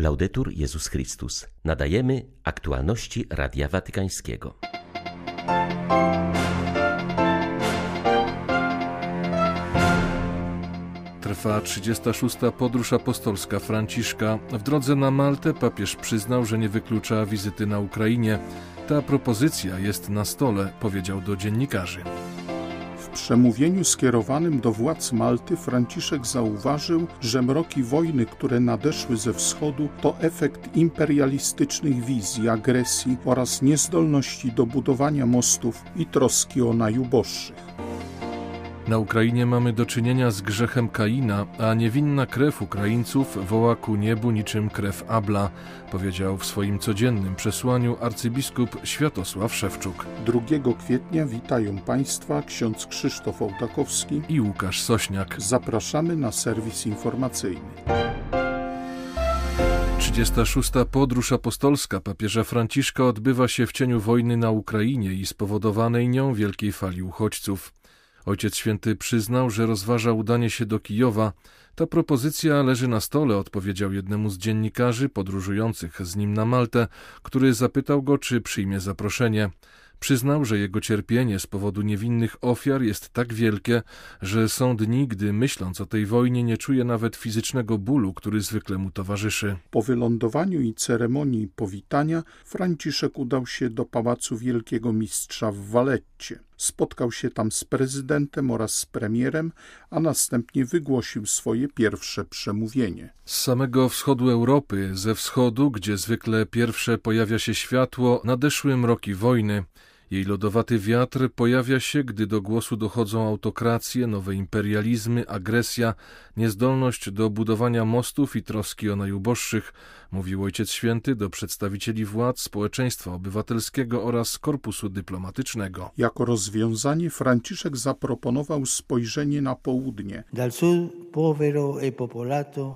Laudetur Jezus Chrystus. Nadajemy aktualności Radia Watykańskiego. Trwa 36. podróż apostolska Franciszka. W drodze na Maltę papież przyznał, że nie wyklucza wizyty na Ukrainie. Ta propozycja jest na stole, powiedział do dziennikarzy. Przemówieniu skierowanym do władz Malty Franciszek zauważył, że mroki wojny, które nadeszły ze wschodu, to efekt imperialistycznych wizji, agresji oraz niezdolności do budowania mostów i troski o najuboższych. Na Ukrainie mamy do czynienia z grzechem Kaina, a niewinna krew Ukraińców woła ku niebu niczym krew Abla, powiedział w swoim codziennym przesłaniu arcybiskup Światosław Szewczuk. 2 kwietnia witają Państwa ksiądz Krzysztof Ołtakowski i Łukasz Sośniak. Zapraszamy na serwis informacyjny. 36. podróż apostolska papieża Franciszka odbywa się w cieniu wojny na Ukrainie i spowodowanej nią wielkiej fali uchodźców. Ojciec Święty przyznał, że rozważa udanie się do Kijowa. Ta propozycja leży na stole, odpowiedział jednemu z dziennikarzy podróżujących z nim na Maltę, który zapytał go, czy przyjmie zaproszenie. Przyznał, że jego cierpienie z powodu niewinnych ofiar jest tak wielkie, że są dni, gdy myśląc o tej wojnie nie czuje nawet fizycznego bólu, który zwykle mu towarzyszy. Po wylądowaniu i ceremonii powitania Franciszek udał się do Pałacu Wielkiego Mistrza w Waletcie. Spotkał się tam z prezydentem oraz z premierem, a następnie wygłosił swoje pierwsze przemówienie. Z samego wschodu Europy, ze wschodu, gdzie zwykle pierwsze pojawia się światło, nadeszły mroki wojny. Jej lodowaty wiatr pojawia się, gdy do głosu dochodzą autokracje, nowe imperializmy, agresja, niezdolność do budowania mostów i troski o najuboższych, mówił Ojciec Święty do przedstawicieli władz społeczeństwa obywatelskiego oraz korpusu dyplomatycznego. Jako rozwiązanie Franciszek zaproponował spojrzenie na południe.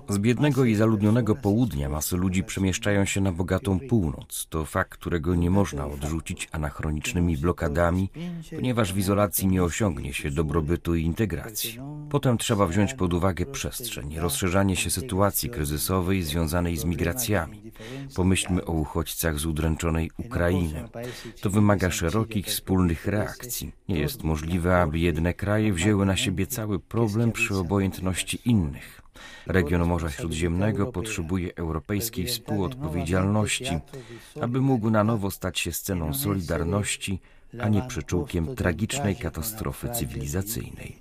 Z biednego i zaludnionego południa masy ludzi przemieszczają się na bogatą północ. To fakt, którego nie można odrzucić anachronicznymi blokadami, ponieważ w izolacji nie osiągnie się dobrobytu i integracji. Potem trzeba wziąć pod uwagę przestrzeń, rozszerzanie się sytuacji kryzysowej związanej z migracjami. Pomyślmy o uchodźcach z udręczonej Ukrainy. To wymaga szerokich wspólnych reakcji. Nie jest możliwe, aby jedne kraje wzięły na siebie cały problem przy obojętności innych. Region Morza Śródziemnego potrzebuje europejskiej współodpowiedzialności, aby mógł na nowo stać się sceną solidarności, a nie przyczółkiem tragicznej katastrofy cywilizacyjnej.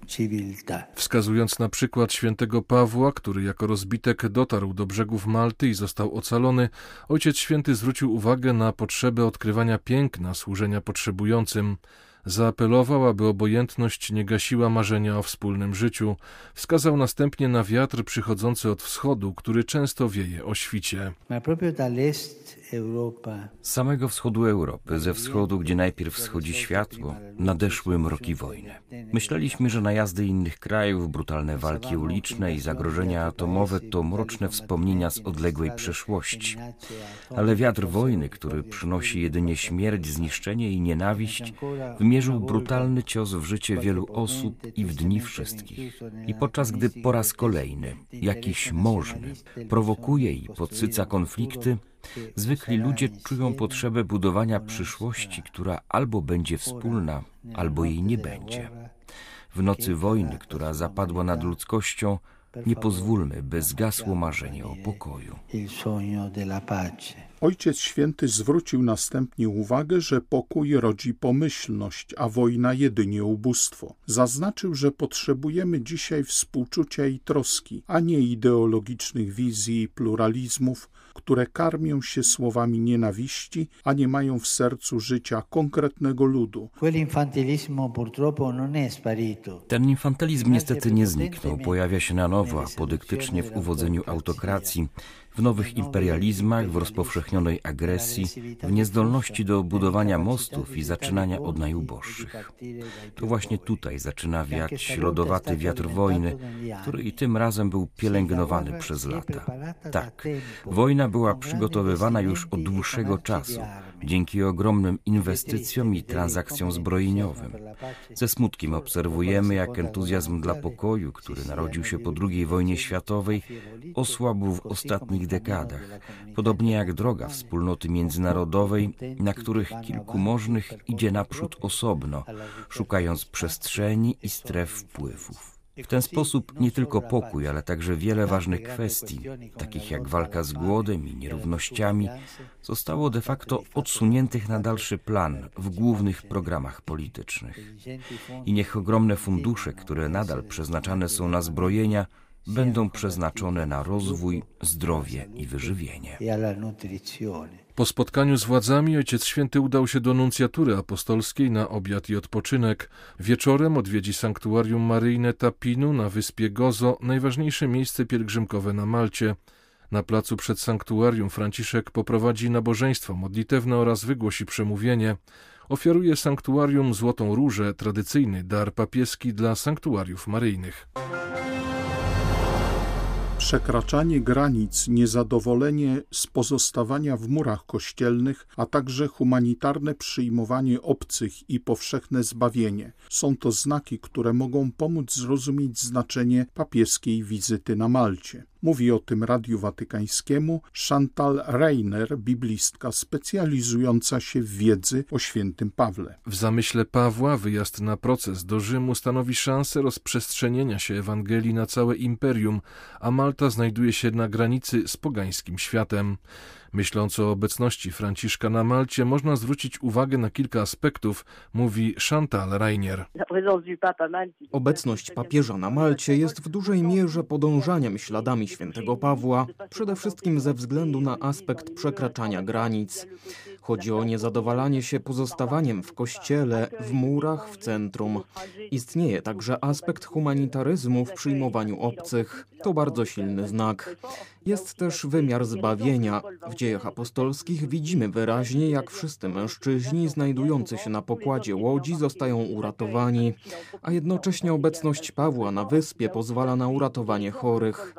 Wskazując na przykład świętego Pawła, który jako rozbitek dotarł do brzegów Malty i został ocalony, Ojciec Święty zwrócił uwagę na potrzebę odkrywania piękna służenia potrzebującym. Zaapelował, aby obojętność nie gasiła marzenia o wspólnym życiu. Wskazał następnie na wiatr przychodzący od wschodu, który często wieje o świcie. Z samego wschodu Europy, ze wschodu, gdzie najpierw wschodzi światło, nadeszły mroki wojny. Myśleliśmy, że najazdy innych krajów, brutalne walki uliczne i zagrożenia atomowe to mroczne wspomnienia z odległej przeszłości. Ale wiatr wojny, który przynosi jedynie śmierć, zniszczenie i nienawiść, wymierzył brutalny cios w życie wielu osób i w dni wszystkich. I podczas gdy po raz kolejny jakiś możny prowokuje i podsyca konflikty, Zwykli ludzie czują potrzebę budowania przyszłości, która albo będzie wspólna, albo jej nie będzie. W nocy wojny, która zapadła nad ludzkością, nie pozwólmy, by zgasło marzenie o pokoju. Ojciec Święty zwrócił następnie uwagę, że pokój rodzi pomyślność, a wojna jedynie ubóstwo. Zaznaczył, że potrzebujemy dzisiaj współczucia i troski, a nie ideologicznych wizji i pluralizmów, które karmią się słowami nienawiści, a nie mają w sercu życia konkretnego ludu. Ten infantylizm niestety nie zniknął, pojawia się na nowo, apodyktycznie w uwodzeniu autokracji, w nowych imperializmach, w rozpowszechnionej agresji, w niezdolności do budowania mostów i zaczynania od najuboższych. To właśnie tutaj zaczyna wiać lodowaty wiatr wojny, który i tym razem był pielęgnowany przez lata. Tak, wojna była przygotowywana już od dłuższego czasu, dzięki ogromnym inwestycjom i transakcjom zbrojeniowym. Ze smutkiem obserwujemy, jak entuzjazm dla pokoju, który narodził się po II wojnie światowej, osłabł w ostatnich dekadach, podobnie jak droga wspólnoty międzynarodowej, na których kilku możnych idzie naprzód osobno, szukając przestrzeni i stref wpływów. W ten sposób nie tylko pokój, ale także wiele ważnych kwestii, takich jak walka z głodem i nierównościami, zostało de facto odsuniętych na dalszy plan w głównych programach politycznych. I niech ogromne fundusze, które nadal przeznaczane są na zbrojenia, będą przeznaczone na rozwój, zdrowie i wyżywienie. Po spotkaniu z władzami Ojciec Święty udał się do nuncjatury apostolskiej na obiad i odpoczynek. Wieczorem odwiedzi sanktuarium maryjne Tapinu na wyspie Gozo, najważniejsze miejsce pielgrzymkowe na Malcie. Na placu przed sanktuarium Franciszek poprowadzi nabożeństwo modlitewne oraz wygłosi przemówienie. Ofiaruje sanktuarium Złotą Różę, tradycyjny dar papieski dla sanktuariów maryjnych przekraczanie granic, niezadowolenie z pozostawania w murach kościelnych, a także humanitarne przyjmowanie obcych i powszechne zbawienie. Są to znaki, które mogą pomóc zrozumieć znaczenie papieskiej wizyty na Malcie. Mówi o tym Radiu Watykańskiemu Chantal Reiner, biblistka specjalizująca się w wiedzy o świętym Pawle. W zamyśle Pawła wyjazd na proces do Rzymu stanowi szansę rozprzestrzenienia się Ewangelii na całe imperium, a Malta znajduje się na granicy z pogańskim światem. Myśląc o obecności Franciszka na Malcie, można zwrócić uwagę na kilka aspektów, mówi Chantal Reinier. Obecność papieża na Malcie jest w dużej mierze podążaniem śladami świętego Pawła, przede wszystkim ze względu na aspekt przekraczania granic. Chodzi o niezadowalanie się pozostawaniem w kościele, w murach, w centrum. Istnieje także aspekt humanitaryzmu w przyjmowaniu obcych. To bardzo silny znak. Jest też wymiar zbawienia. W dziejach apostolskich widzimy wyraźnie, jak wszyscy mężczyźni znajdujący się na pokładzie łodzi zostają uratowani, a jednocześnie obecność Pawła na wyspie pozwala na uratowanie chorych.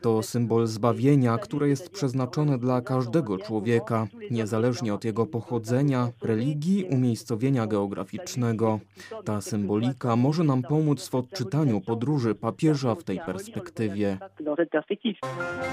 To symbol zbawienia, które jest przeznaczone dla każdego człowieka, niezależnie od jego pochodzenia, religii, umiejscowienia geograficznego. Ta symbolika może nam pomóc w odczytaniu podróży papieża w tej perspektywie.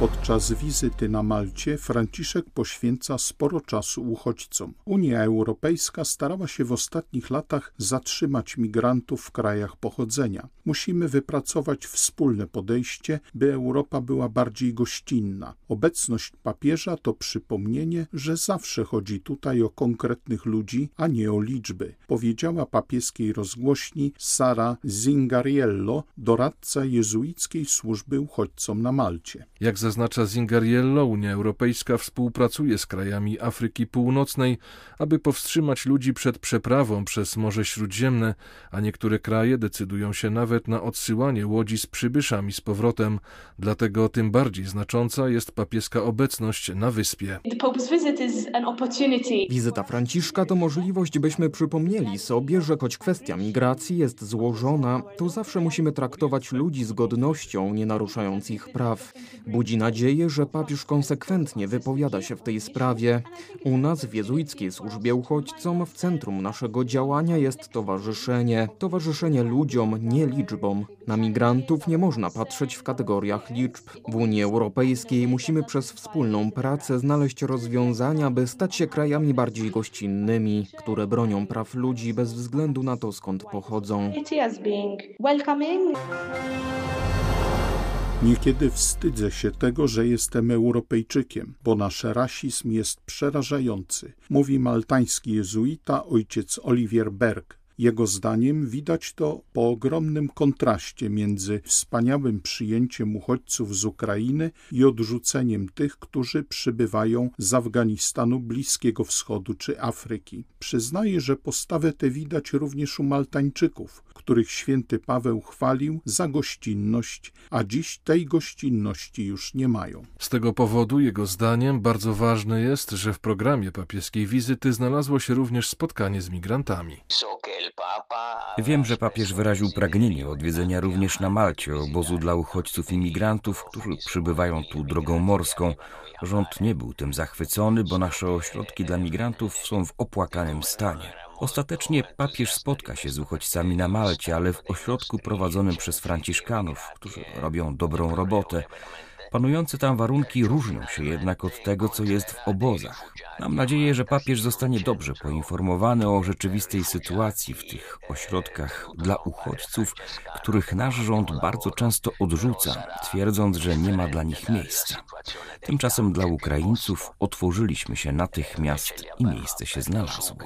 Podczas wizyty na Malcie Franciszek poświęca sporo czasu uchodźcom. Unia Europejska starała się w ostatnich latach zatrzymać migrantów w krajach pochodzenia. Musimy wypracować wspólne podejście, by Europa była bardziej gościnna. Obecność papieża to przypomnienie, że zawsze chodzi tutaj o konkretnych ludzi, a nie o liczby, powiedziała papieskiej rozgłośni Sara Zingariello, doradca jezuickiej służby uchodźcom na Malcie. Jak zaznacza Zingariello, Unia Europejska współpracuje z krajami Afryki Północnej, aby powstrzymać ludzi przed przeprawą przez Morze Śródziemne, a niektóre kraje decydują się nawet na odsyłanie łodzi z przybyszami z powrotem. Dlatego tym bardziej znacząca jest papieska obecność na wyspie. Wizyta Franciszka to możliwość, byśmy przypomnieli sobie, że choć kwestia migracji jest złożona, to zawsze musimy traktować ludzi z godnością, nie naruszając ich praw. Budzi nadzieję, że papież konsekwentnie wypowiada się w tej sprawie. U nas w jezuickiej służbie uchodźcom w centrum naszego działania jest towarzyszenie. Towarzyszenie ludziom, nie liczbom. Na migrantów nie można patrzeć w kategoriach liczb. W Unii Europejskiej musimy przez wspólną pracę znaleźć rozwiązania, by stać się krajami bardziej gościnnymi, które bronią praw ludzi bez względu na to, skąd pochodzą. Niekiedy wstydzę się tego, że jestem Europejczykiem, bo nasz rasizm jest przerażający, mówi maltański jezuita ojciec Olivier Berg. Jego zdaniem widać to po ogromnym kontraście między wspaniałym przyjęciem uchodźców z Ukrainy i odrzuceniem tych, którzy przybywają z Afganistanu, Bliskiego Wschodu czy Afryki. Przyznaje, że postawę tę widać również u Maltańczyków, których święty Paweł chwalił za gościnność, a dziś tej gościnności już nie mają. Z tego powodu, jego zdaniem, bardzo ważne jest, że w programie papieskiej wizyty znalazło się również spotkanie z migrantami. Wiem, że papież wyraził pragnienie odwiedzenia również na Malcie obozu dla uchodźców i migrantów, którzy przybywają tu drogą morską. Rząd nie był tym zachwycony, bo nasze ośrodki dla migrantów są w opłakanym stanie. Ostatecznie papież spotka się z uchodźcami na Malcie, ale w ośrodku prowadzonym przez Franciszkanów, którzy robią dobrą robotę. Panujące tam warunki różnią się jednak od tego, co jest w obozach. Mam nadzieję, że papież zostanie dobrze poinformowany o rzeczywistej sytuacji w tych ośrodkach dla uchodźców, których nasz rząd bardzo często odrzuca, twierdząc, że nie ma dla nich miejsca. Tymczasem dla Ukraińców otworzyliśmy się natychmiast i miejsce się znalazło.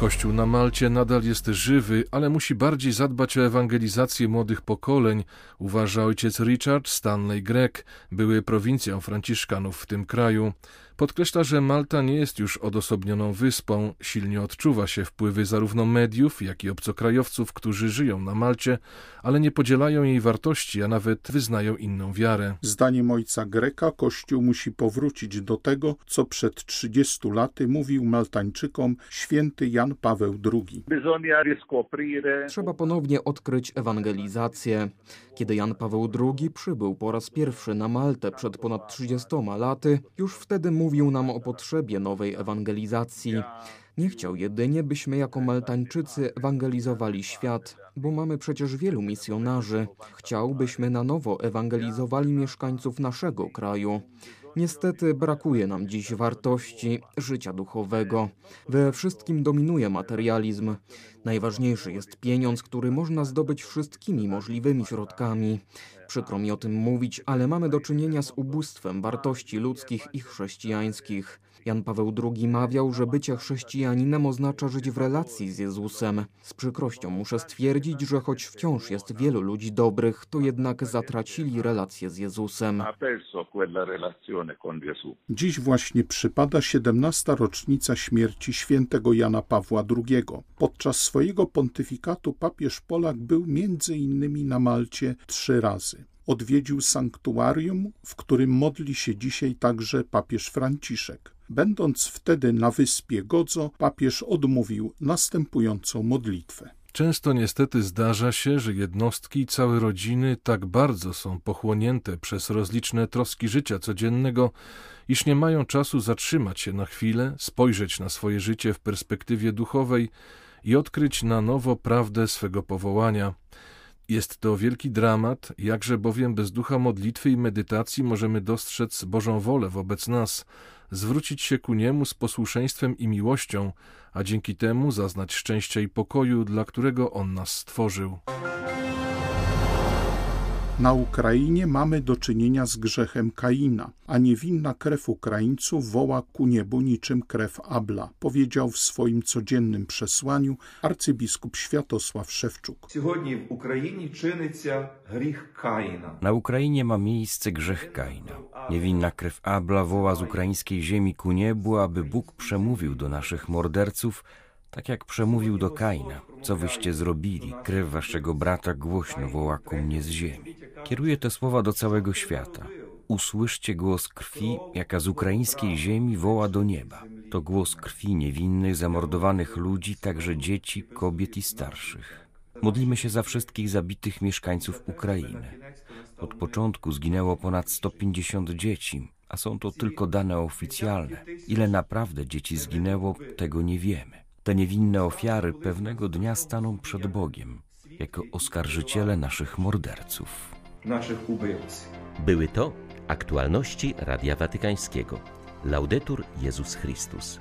Kościół na Malcie nadal jest żywy, ale musi bardziej zadbać o ewangelizację młodych pokoleń, uważa ojciec Richard Stanley Gregg, były prowincją franciszkanów w tym kraju. Podkreśla, że Malta nie jest już odosobnioną wyspą, silnie odczuwa się wpływy zarówno mediów, jak i obcokrajowców, którzy żyją na Malcie, ale nie podzielają jej wartości, a nawet wyznają inną wiarę. Zdaniem ojca Greka Kościół musi powrócić do tego, co przed 30 laty mówił Maltańczykom święty Jan Paweł II. Trzeba ponownie odkryć ewangelizację. Kiedy Jan Paweł II przybył po raz pierwszy na Maltę przed ponad 30 laty, już wtedy mówił, mówił nam o potrzebie nowej ewangelizacji. Nie chciał jedynie, byśmy jako Maltańczycy ewangelizowali świat, bo mamy przecież wielu misjonarzy. Chciał, byśmy na nowo ewangelizowali mieszkańców naszego kraju. Niestety brakuje nam dziś wartości życia duchowego. We wszystkim dominuje materializm. Najważniejszy jest pieniądz, który można zdobyć wszystkimi możliwymi środkami. Przykro mi o tym mówić, ale mamy do czynienia z ubóstwem wartości ludzkich i chrześcijańskich. Jan Paweł II mawiał, że bycie chrześcijaninem oznacza żyć w relacji z Jezusem. Z przykrością muszę stwierdzić, że choć wciąż jest wielu ludzi dobrych, to jednak zatracili relację z Jezusem. Dziś właśnie przypada 17. rocznica śmierci świętego Jana Pawła II. Podczas swojego pontyfikatu papież Polak był między innymi na Malcie trzy razy odwiedził sanktuarium, w którym modli się dzisiaj także papież Franciszek. Będąc wtedy na wyspie Godzo, papież odmówił następującą modlitwę. Często niestety zdarza się, że jednostki i całe rodziny tak bardzo są pochłonięte przez rozliczne troski życia codziennego, iż nie mają czasu zatrzymać się na chwilę, spojrzeć na swoje życie w perspektywie duchowej i odkryć na nowo prawdę swego powołania. Jest to wielki dramat, jakże bowiem bez ducha modlitwy i medytacji możemy dostrzec Bożą wolę wobec nas, zwrócić się ku Niemu z posłuszeństwem i miłością, a dzięki temu zaznać szczęścia i pokoju, dla którego On nas stworzył. Na Ukrainie mamy do czynienia z grzechem Kaina, a niewinna krew Ukraińców woła ku niebu niczym krew Abla, powiedział w swoim codziennym przesłaniu arcybiskup Światosław Szewczuk. Na Ukrainie ma miejsce grzech Kaina. Niewinna krew Abla woła z ukraińskiej ziemi ku niebu, aby Bóg przemówił do naszych morderców, tak jak przemówił do Kaina. Co wyście zrobili? Krew waszego brata głośno woła ku mnie z ziemi. Kieruję te słowa do całego świata. Usłyszcie głos krwi, jaka z ukraińskiej ziemi woła do nieba. To głos krwi niewinnych, zamordowanych ludzi, także dzieci, kobiet i starszych. Modlimy się za wszystkich zabitych mieszkańców Ukrainy. Od początku zginęło ponad 150 dzieci, a są to tylko dane oficjalne. Ile naprawdę dzieci zginęło, tego nie wiemy. Te niewinne ofiary pewnego dnia staną przed Bogiem jako oskarżyciele naszych morderców. Naszych ubywców. Były to aktualności Radia Watykańskiego. Laudetur Jezus Chrystus.